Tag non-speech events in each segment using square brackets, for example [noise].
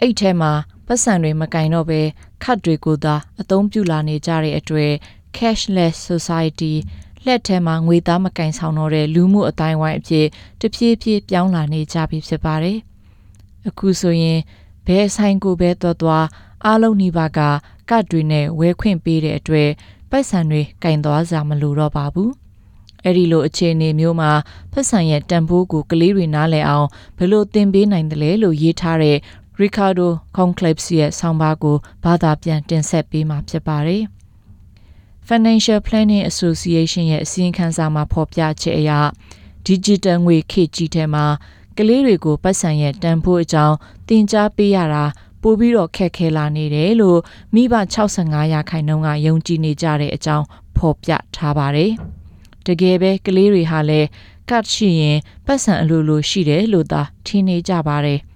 အိတ်ထဲမှာပတ်စံတွေမကင်တော့ပဲခတ်တွေကိုသာအသုံးပြုလာနေကြတဲ့အတွေ့ cashless society လက်ထဲမှာငွေသားမကင်ဆောင်တော့တဲ့လူမှုအတိုင်းဝိုင်းအဖြစ်တဖြည်းဖြည်းပြောင်းလာနေကြပြီဖြစ်ပါတယ်။အခုဆိုရင်ဘဲဆိုင်ကိုပဲသွားသွားအားလုံးနီးပါးကကတ်တွေနဲ့ဝဲခွင့်ပေးတဲ့အတွက်ပတ်စံတွေကင်သွားစရာမလိုတော့ပါဘူး။အဲ့ဒီလိုအခြေအနေမျိုးမှာဖက်ဆန်ရဲ့တန်ဖိုးကိုကလေးတွေနားလည်အောင်ဘယ်လိုသင်ပေးနိုင်တယ်လဲလို့ရေးထားတဲ့ Ricardo Conclaves ရဲ့ဆောင်းပါးကိုဘာသာပြန်တင်ဆက်ပေးမှာဖြစ်ပါတယ်။ Financial Planning Association ရဲ့အစည်းအဝေးမှာဖော်ပြချက်အရ digital ငွေခေတ်ကြီးထဲမှာကလေးတွေကိုပတ်စံရဲ့တန်ဖိုးအကြောင်းသင်ကြားပေးရတာပိုပြီးတော့ခက်ခဲလာနေတယ်လို့မိဘ65ရာခိုင်နှုန်းကယုံကြည်နေကြတဲ့အကြောင်းဖော်ပြထားပါတယ်။တကယ်ပဲကလေးတွေဟာလည်းကတ်ရှိရင်ပတ်စံအလိုလိုရှိတယ်လို့သာထင်နေကြပါတယ်။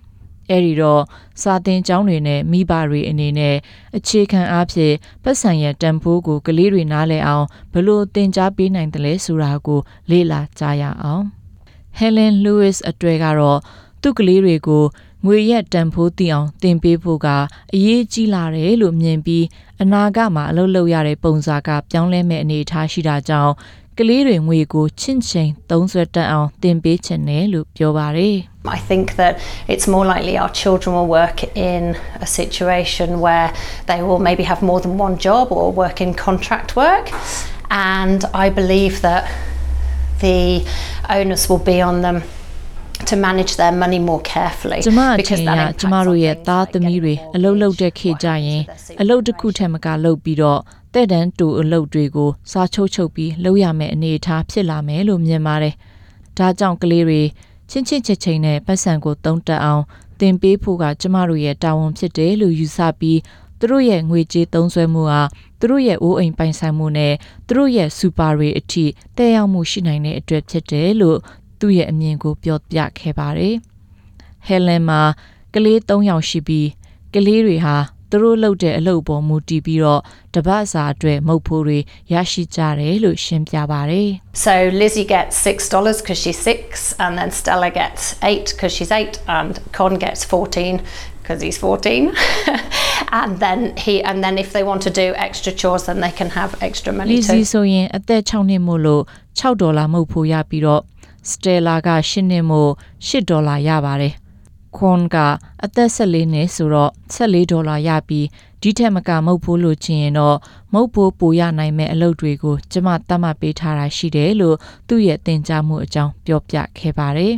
အဲ့ဒီတော့စာသင်ကျောင်းတွေနဲ့မိဘတွေအနေနဲ့အခြေခံအားဖြင့်ပတ်စံရဲ့တန်ဖိုးကိုကလေးတွေနားလည်အောင်ဘယ်လိုသင်ကြားပေးနိုင်တယ်လဲဆိုတာကို လေ့လာကြရအောင်။ Helen Lewis အတွေ့ကတော့သူ့ကလေးတွေကိုငွေရက်တန်ဖိုးသိအောင်သင်ပေးဖို့ကအရေးကြီးလာတယ်လို့မြင်ပြီးအနာဂတ်မှာအလုပ်လုပ်ရတဲ့ပုံစံကပြောင်းလဲမဲ့အနေအထားရှိတာကြောင့် ကလေးတွေငွေကိုချင့်ချိန်သုံးစွဲတတ်အောင်သင်ပေးချင်တယ်လို့ပြောပါတယ် I think that it's more likely our children will work in a situation where they will maybe have more than one job or work in contract work. And I believe that the onus will be on them to manage their money more carefully ကျမအထင်ကကျမတို့ရဲ့သားသမီးတွေအလုပ်လုပ်တဲ့ခေတ်ကြရင်အလုပ်တစ်ခုထက်မကလုပ်ပြီးတော့ တဲ့တန်းတူအလုပ်တွေကိုစားချုပ်ချုပ်ပြီးလုပ်ရမယ့်အနေအထားဖြစ်လာမယ်လို့မြင်ပါတယ်။ဒါကြောင့်ကလေးတွေချင်းချင်းချက်ချင်းနဲ့ပတ်စံကိုတုံးတက်အောင်သင်ပေးဖို့ကကျမတို့ရဲ့တာဝန်ဖြစ်တယ်လို့ယူဆပြီးသူတို့ရဲ့ငွေကြေးသုံးစွဲမှုဟာသူတို့ရဲ့အိုးအိမ်ပိုင်ဆိုင်မှုနဲ့သူတို့ရဲ့စူပါတွေအထိတည်ရောက်မှုရှိနိုင်တဲ့အတွက်ဖြစ်တယ်လို့သူ့ရဲ့အမြင်ကိုပြောပြခဲ့ပါတယ်။ Helen မှာကလေး၃ယောက်ရှိပြီးကလေးတွေဟာ သူတို့လုပ်တဲ့အလုပ်ပေါ်မူတည်ပြီးတော့တပတ်စာအတွက်မုတ်ဖိုးတွေရရှိကြတယ်လို့ရှင်းပြပါတယ်။ So Lizzie gets $6 because she's 6 and then Stella gets 8 because she's 8 and Con gets 14 because he's 14 [laughs] and then he and then if they want to do extra chores then they can have extra money Lizzie too ဆိုရင်အသက်6နှစ်မို့လို့6ဒေါ်လာမုတ်ဖိုးရပြီးတော့ Stella က10နှစ်မို့10ဒေါ်လာရပါတယ်။ Con ကအသက်14နှစ်ဆိုတော့14ဒေါ်လာရပြီးဒီထက်မကမုတ်ဖိုးလို့ချင်ရင်တော့မုတ်ဖိုးပိုရနိုင်မဲ့အလုပ်တွေကိုကျမသတ်မှတ်ပေးထားတာရှိတယ်လို့သူ့ရဲ့သင်ကြားမှုအကြောင်းပြောပြခဲ့ပါတယ်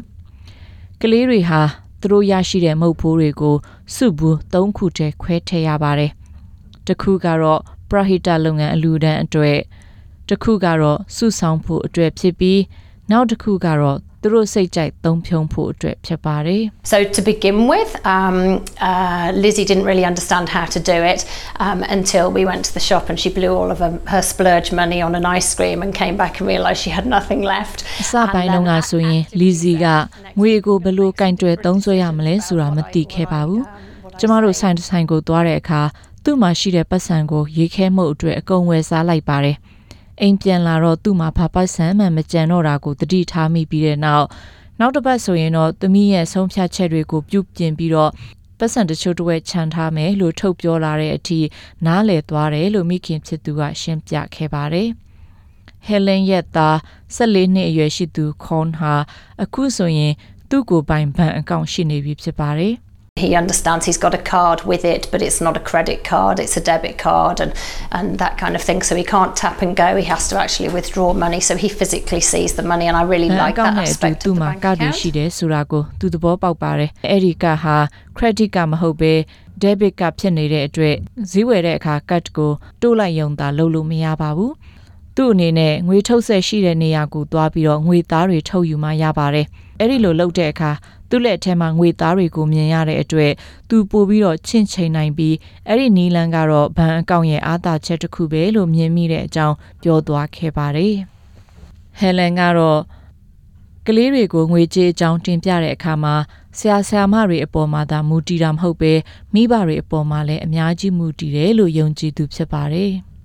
။ကလေးတွေဟာသူတို့ရရှိတဲ့မုတ်ဖိုးတွေကိုစုဘူး၃ခုတည်းခွဲထည့်ရပါတယ်။တစ်ခုကတော့ပရဟိတလုပ်ငန်းအလူဒန်းအတွက်တစ်ခုကတော့စုဆောင်ဖို့အတွက်ဖြစ်ပြီးနောက်တစ်ခုကတော့ သူတို့စိတ်ကြိုက်သုံးဖြုံဖို့အတွက်ဖြစ်ပါတယ် So to begin with, um, uh, Lizzie didn't really understand how to do it um, until we went to the shop and she blew all of her, her splurge money on an ice cream and came back and realised she had nothing left. အစပိုင်းတုန်းကဆိုရင်လီဇီကငွေကိုဘယ်လိုကင်တွယ်သုံးစွဲရမလဲဆိုတာမသိခဲ့ပါဘူးကျမတို့ဆိုင်တစ်ဆိုင်ကိုသွားတဲ့အခါသူ့မှာရှိတဲ့ပတ်စံကိုရေခဲမှုတ်အတွက်အကုန်ဝယ်စားလိုက်ပါတယ် အိမ်ပြန်လာတော့သူ့မှာဘာပတ်စံမှမကြံတော့တာကိုတတိထားမိပြီးတဲ့နောက်နောက်တစ်ပတ်ဆိုရင်တော့သမီးရဲ့ဆုံးဖြတ်ချက်တွေကိုပြုပြင်ပြီးတော့ပတ်စံတချို့တဝက်ခြံထားမယ်လို့ထုတ်ပြောလာတဲ့အထိနားလည်သွားတယ်လို့မိခင်ဖြစ်သူကရှင်းပြခဲ့ပါတယ်။ Helen ရဲ့သား14နှစ်အရွယ်ရှိသူ Con ဟာအခုဆိုရင်သူ့ကိုယ်ပိုင်ဘဏ်အကောင့်ရှိနေပြီဖြစ်ပါတယ်။ He understands he's got a card with it, but it's not a credit card, it's a debit card, and, and that kind of thing. So he can't tap and go, he has to actually withdraw money. So he physically sees the money, and I really like that aspect သူ of the မှာ bank ကတ်တွေ account. ရှိတယ်ဆိုတာကိုသူသဘောပေါက်ပါတယ်အဲ့ဒီကတ်ဟာ credit ကမဟုတ်ဘဲ debit ကဖြစ်နေတဲ့အတွက်ဈေးဝယ်တဲ့အခါကတ်ကိုတိုးလိုက်ရုံသာလုပ်လို့မရပါဘူးသူ့အနေနဲ့ငွေထုတ်ဆက်ရှိတဲ့နေရာကိုသွားပြီးတော့ငွေသားတွေထုတ်ယူမှရပါတယ်အဲ့ဒီလိုလုပ်တဲ့အခါ သူ့လက်ထဲမှာငွေသားတွေကိုမြင်ရတဲ့အတွက်သူပို့ပြီးတော့ချင့်ချိန်နိုင်ပြီးအဲ့ဒီနီလန်ကတော့ဘဏ်အကောင့်ရဲ့အားသာချက်တစ်ခုပဲလို့မြင်မိတဲ့အကြောင်းပြောသွားခဲ့ပါတယ်ဟယ်လန်ကတော့ကလေးတွေကိုငွေကြေးအကြောင်းတင်ပြတဲ့အခါမှာဆရာဆရာမတွေအပေါ်မှာသာမူတည်တာမဟုတ်ပဲမိဘတွေအပေါ်မှာလည်းအများကြီးမူတည်တယ်လို့ယုံကြည်သူဖြစ်ပါတယ်။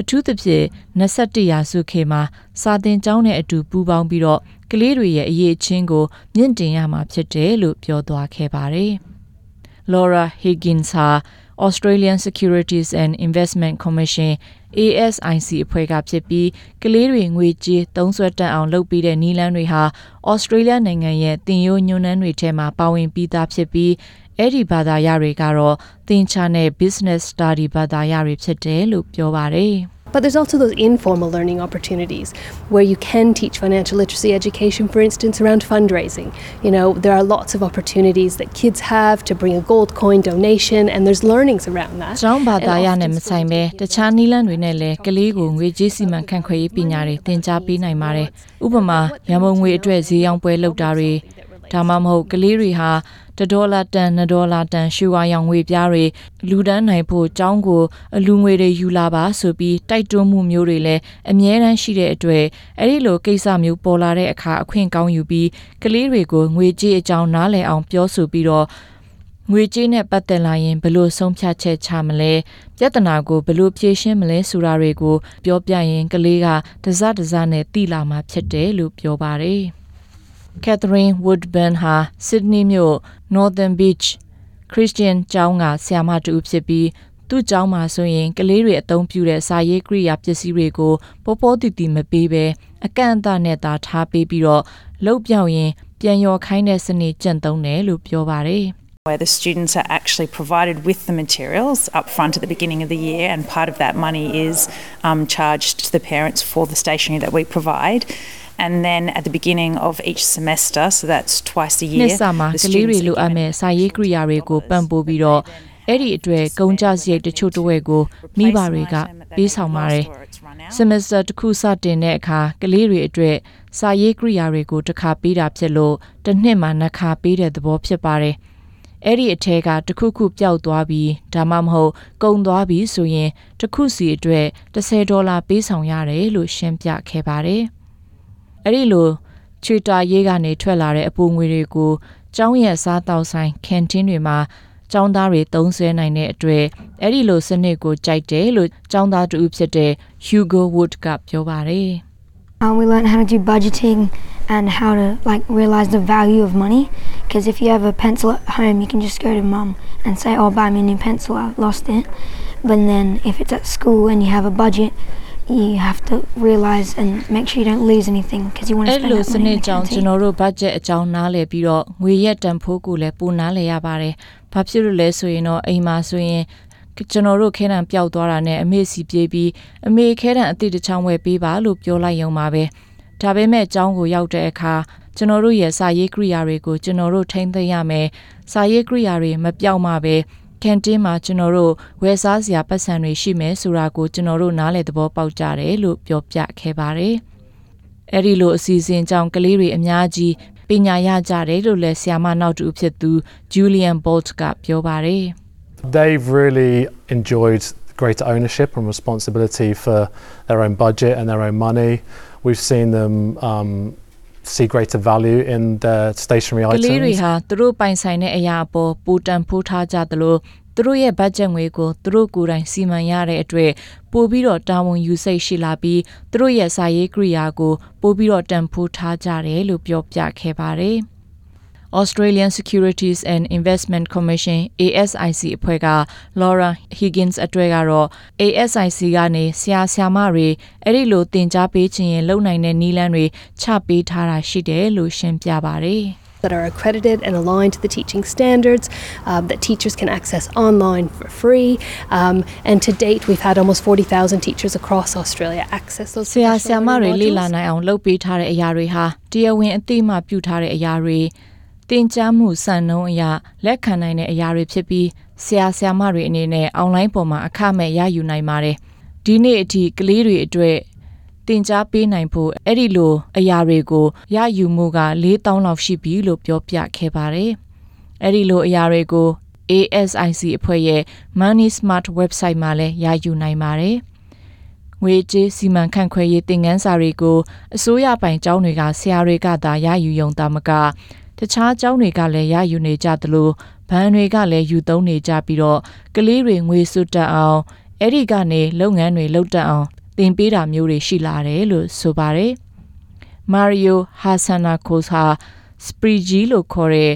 အထူးသဖြင့်21ရာစုခေတ်မှာစာသင်ကျောင်းနဲ့အတူပူးပေါင်းပြီးတော့ကလေးတွေရဲ့အရေးချင်းကိုမြင့်တင်ရမှာဖြစ်တယ်လို့ပြောသွားခဲ့ပါတယ်။ Laura Higgins ဟာ Australian Securities and Investment Commission ASIC အဖွဲ့ကဖြစ်ပြီးကလေးတွေငွေကြေးသုံးစွဲတတ်အောင်လုပ်ပြီးတဲ့နီလန်းတွေဟာ Australia နိုင်ငံရဲ့တင်ယိုညွန်းနှန်းတွေထဲမှာပါဝင်ပြီးသားဖြစ်ပြီး အဲ့ဒီဘာသာရတွေကတော့သင်ချာနဲ့ business study ဘာသာရတွေဖြစ်တယ်လို့ပြောပါတယ်။ But there's also those informal learning opportunities where you can teach financial literacy education, for instance, around fundraising. You know, there are lots of opportunities that kids have to bring a gold coin donation, and there's learnings around that. ကျောင်းဘာသာရ And နဲ့ often မဆိုင်ပဲတခြားနီလန်းတွေနဲ့လည်းကလေးကိုငွေကြေးစီမံခန့်ခွဲရေးပညာတွေသင်ကြားပေးနိုင်ပါတယ်။ဥပမာရန်ပုံငွေအတွက်ဈေးရောင်းပွဲလုပ်တာတွေဒါမှမဟုတ်ကလေးတွေဟာ တဒေါ်လာတန်2ဒေါ်လာတန်ရွှေဝါရောင်ငွေပြားတွေလူဒန်းနိုင်ဖို့ကျောင်းကိုအလူငွေတွေယူလာပါဆိုပြီးတိုက်တွန်းမှုမျိုးတွေလည်းအမြဲတမ်းရှိတဲ့အတွက်အဲ့ဒီလိုကိစ္စမျိုးပေါ်လာတဲ့အခါအခွင့်ကောင်းယူပြီးကလေးတွေကိုငွေကြေးအကြောင်းနားလည်အောင်ပြောဆိုပြီးတော့ငွေကြေးနဲ့ပတ်သက်လာရင်ဘယ်လို့ဆုံးဖြတ်ချက်ချမလဲပြဿနာကိုဘယ်လို့ဖြေရှင်းမလဲဆိုတာတွေကို ပြောပြရင်ကလေးကတစတစနဲ့တိလာမှာဖြစ်တယ်လို့ပြောပါတယ်။ Catherine Woodburn ဟာ Sydney မြို့ Northern Beach Christian ကျောင်းကဆရာမတူဖြစ်ပြီးသူ့ကျောင်းမှာဆိုရင်ကလေးတွေအသုံးပြုတဲ့စာရေးကိရိယာပစ္စည်းတွေကိုပေါ်ပေါ်တီတီမပေးဘဲအကန့်အသတ်နဲ့သာထားပေးပြီးတော့လှုပ်ပြောင်ရင်ပြန်ရော်ခိုင်းတဲ့စနစ်ကျင့်သုံးတယ်လို့ပြောပါတယ် where the students are actually provided with the materials up front at the beginning of the year, and part of that money is um, charged to the parents for the stationery that we provide. And then at the beginning of each semester, so that's twice a နှစ် year, စာမှာ the ကလေးတွေ students လို are အပ် given မဲ့စာရေးကိရိယာတွေကိုပံ့ပိုးပြီးတော့အဲ့ဒီအတွက်ကုန်ကြစရိတ်တချို့တစ်ဝက်ကိုမိဘတွေကပေးဆောင်ပါတယ်။ semester တစ်ခုစတင်တဲ့အခါကလေးတွေအတွက်စာရေးကိရိယာတွေကိုတစ်ခါပေးတာဖြစ်လို့တစ်နှစ်မှာနှစ်ခါပေးတဲ့သဘောဖြစ်ပါတယ်။အဲ့ဒီအထက်ကတစ်ခုခုပျောက်သွားပြီးဒါမှမဟုတ်ကုန်သွားပြီးဆိုရင်တစ်ခုစီအတွက်10ဒေါ်လာပေးဆောင်ရတယ်လို့ရှင်းပြခဲ့ပါတယ်။ အဲ့ဒီလိုချွေတာရေးကနေထွက်လာတဲ့အပူငွေတွေကိုကျောင်းရဲ့စားတောက်ဆိုင်ကန်တင်းတွေမှာကျောင်းသားတွေသုံးစွဲနိုင်တဲ့အတွက်အဲ့ဒီလိုစနစ်ကိုကြိုက်တယ်လို့ကျောင်းသားတူဖြစ်တဲ့ Hugo Wood ကပြောပါတယ်။ Um, we learned how to do budgeting and how to like realize the value of money. Because if you have a pencil at home, you can just go to mum and say, "Oh, buy me a new pencil. I lost it." But then if it's at school and you have a budget, you have to realize and make sure you don't lose anything because you want to အဲ့ spend လို that စ money န in စ် the ကြောင့်ကျွန် canteen. တော်တို့ budget အကြောင်းနားလည်ပြီးတော့ငွေရက်တန်ဖိုးကိုလည်းပိုနားလည်ရပါတယ်။ဘာဖြစ်လို့လဲဆိုရင်တော့အိမ်မှာဆိုရင်ကျွန်တော်တို့ခဲတံပျောက်သွားတာနဲ့အမေစီပြေးပြီးအမေခဲတံအတိတစ်ချောင်းဝယ်ပေးပါလို့ပြောလိုက်ရုံပါပဲ။ဒါပေမဲ့အကြောင်းကိုရောက်တဲ့အခါကျွန်တော်တို့ရဲ့စာရေးကိရိယာတွေကိုကျွန်တော်တို့ထိမ့်သိမ်းရမယ်။စာရေးကိရိယာတွေမပြောက်မှပဲ ကန်တင်းမှာကျွန်တော်တို့ဝယ်စားစရာပတ်စံတွေရှိမယ်ဆိုတာကိုကျွန်တော်တို့နားလည်သဘောပေါက်ကြတယ်လို့ပြောပြခဲ့ပါတယ်။အဲ့ဒီလိုအစီအစဉ်ကြောင့်ကလေးတွေအများကြီးပညာရကြတယ်လို့လည်းဆရာမနောက်တူဖြစ်သူ Julian Bolt ကပြောပါတယ် They've really enjoyed greater ownership and responsibility for their own budget and their own money. We've seen them um, see greater value in their stationery ကလေးတွေ items. ဟာသူတို့ပိုင်ဆိုင်တဲ့အရာအပေါ်ပူတန်ဖိုးထားကြသလိုသူတို့ရဲ့ဘတ်ဂျက်ငွေကိုသူတို့ကိုယ်တိုင်စီမံရတဲ့အတွက်ပို့ပြီးတော့တာဝန်ယူစိတ်ရှိလာပြီးသူတို့ရဲ့စာရေးကိရိယာကိုပို့ပြီးတော့တန်ဖိုးထားကြတယ်လို့ပြောပြခဲ့ပါတယ်။ Australian Securities and Investment Commission ASIC အဖွဲ့က Laura Higgins အတွက်ကတော့ ASIC ကနေဆရာဆရာမတွေအဲ့ဒီလိုတင် जा ပေးခြင်းရင်လုံနိုင်တဲ့နီးလန်းတွေချပေးထားတာရှိတယ်လို့ရှင်းပြပါတယ်။ that are accredited and aligned to the teaching standards um, that teachers can access online for free. Um, and to date, we've had almost 40,000 teachers across Australia access those ဆရာဆရာ professional မတွေ learning လေ့ modules. လာနိုင်အောင်လုပ်ပေးထားတဲ့အရာတွေဟာတရားဝင်အသိအမှပြုထားတဲ့အရာတွေ တင် जा မှုစံနှုန်းအရာလက်ခံနိုင်တဲ့အရာတွေဖြစ်ပြီးဆရာဆရာမတွေအနေနဲ့အွန်လိုင်းပေါ်မှာအခမဲ့ရယူနိုင်ပါတယ်ဒီနေ့အထိကလေးတွေအတွက်တင် जा ပေးနိုင်ဖို့အဲ့ဒီလိုအရာတွေကိုရယူမှုက4000လောက်ရှိပြီလို့ပြောပြခဲ့ပါတယ်အဲ့ဒီလိုအရာတွေကို ASIC အဖွဲ့ရဲ့ Money Smart website မှာလည်းရယူနိုင်ပါတယ်။ငွေကြေးစီမံခန့်ခွဲရေးသင်ခန်းစာတွေကိုအစိုးရပိုင်ကျောင်းတွေကဆရာတွေကသာရယူယုံတာမက တခြားကျောင်းတွေကလည်းရယူနေကြသလိုဘဏ်တွေကလည်းယူသုံးနေကြပြီးတော့ကလေးတွေငွေစွတ်တက်အောင်အဲ့ဒီကနေလုပ်ငန်းတွေလုပ်တက်အောင်သင်ပေးတာမျိုးတွေရှိလာတယ်လို့ဆိုပါတယ်။ Mario Hasanakos ဟာ Sprigi လို့ခေါ်တဲ့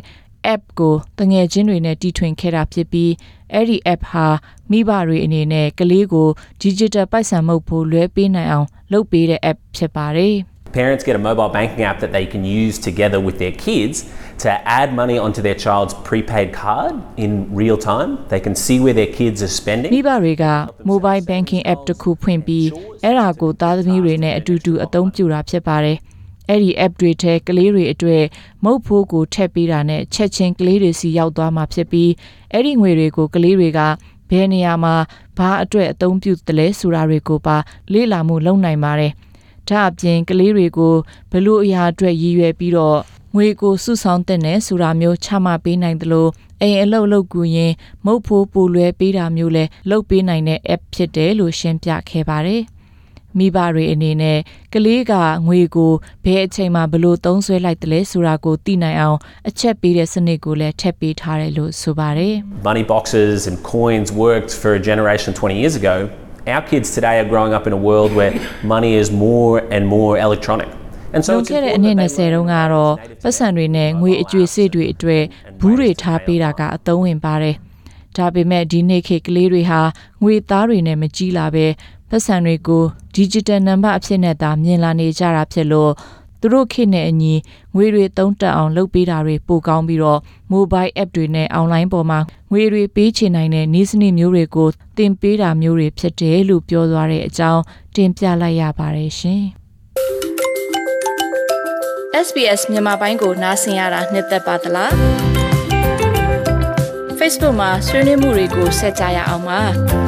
app ကိုတငယ်ချင်းတွေနဲ့တီထွင်ခဲ့တာဖြစ်ပြီးအဲ့ဒီ app ဟာမိဘတွေအနေနဲ့ကလေးကို digital ပိုက်ဆံမှုတ်ဖို့လွဲပေးနိုင်အောင်လုပ်ပေးတဲ့ app ဖြစ်ပါတယ်။ Parents get a mobile banking app that they can use together with their kids to add money onto their child's prepaid card in real time. They can see where their kids are spending. မိဘတွေက mobile banking app တစ်ခုဖွင့်ပြီးအဲ့ဒါကိုသားသမီးတွေနဲ့အတူတူအသုံးပြုတာဖြစ်ပါတယ်။အဲ့ဒီ app တွေထဲကလေးတွေအတွက်မုတ်ဖိုးကိုထည့်ပေးတာနဲ့ချက်ချင်းကလေးတွေစီရောက်သွားမှာဖြစ်ပြီးအဲ့ဒီငွေတွေကိုကလေးတွေကဘယ်နေရာမှာဘာအတွက်အသုံးပြုသလဲဆိုတာတွေကိုပါလေ့လာမှုလုပ်နိုင်ပါတယ်။ ဒါအပြင်ကလေးတွေကိုဘယ်လိုအရာအတွက်ရည်ရွယ်ပြီးတော့ငွေကိုစုဆောင်းတဲ့နယ်ဆိုတာမျိုးချမှတ်ပေးနိုင်တယ်လို့အိမ်အလုပ်လုပ်ကူရင်မုတ်ဖိုးပူလွဲပေးတာမျိုးလဲလုပ်ပေးနိုင်တဲ့ app ဖြစ်တယ်လို့ရှင်းပြခဲ့ပါတယ်။မိဘတွေအနေနဲ့ကလေးကငွေကိုဘယ်အချိန်မှာဘယ်လိုသုံးစွဲလိုက်တယ်လဲဆိုတာကိုသိနိုင်အောင်အချက်ပေးတဲ့စနစ်ကိုလည်းထည့်ပေးထားတယ်လို့ဆိုပါတယ်။ Money boxes and coins worked for a generation 20 years ago. Our kids today are growing up in a world where money is more and more electronic. And so လုံ it's ခဲ့တဲ့အ important နှစ် that they 20တုန်းကတော့ပတ်စံတွေနဲ့ငွေအကျွေးစေ့တွေအတွက်ဘူးတွေထားပေးတာကအသုံးဝင်ပါတယ်။ဒါပေမဲ့ဒီနေ့ခေတ်ကလေးတွေဟာငွေသားတွေနဲ့မကြီးလာပဲပတ်စံတွေကို digital number အဖြစ်နဲ့သာမြင်လာနေကြတာဖြစ်လို့ သူတို့ခေတ်နဲ့အညီငွေတွေသုံးတက်အောင်လုပ်ပေးတာတွေပိုကောင်းပြီးတော့ mobile app တွေနဲ့ online ပေါ်မှာငွေတွေပေးချေနိုင်တဲ့နည်းစနစ်မျိုးတွေကိုသင်ပေးတာမျိုးတွေဖြစ်တယ်လို့ပြောသွားတဲ့အကြောင်းတင်ပြလိုက်ရပါတယ်ရှင်။ SBS မြန်မာပိုင်းကိုနားဆင်ရတာနှစ်သက်ပါတလား Facebook မှာဆွေးနွေးမှုတွေကိုဆက်ကြရအောင်ပါ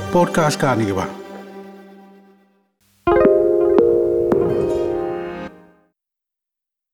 podcast കാർണിക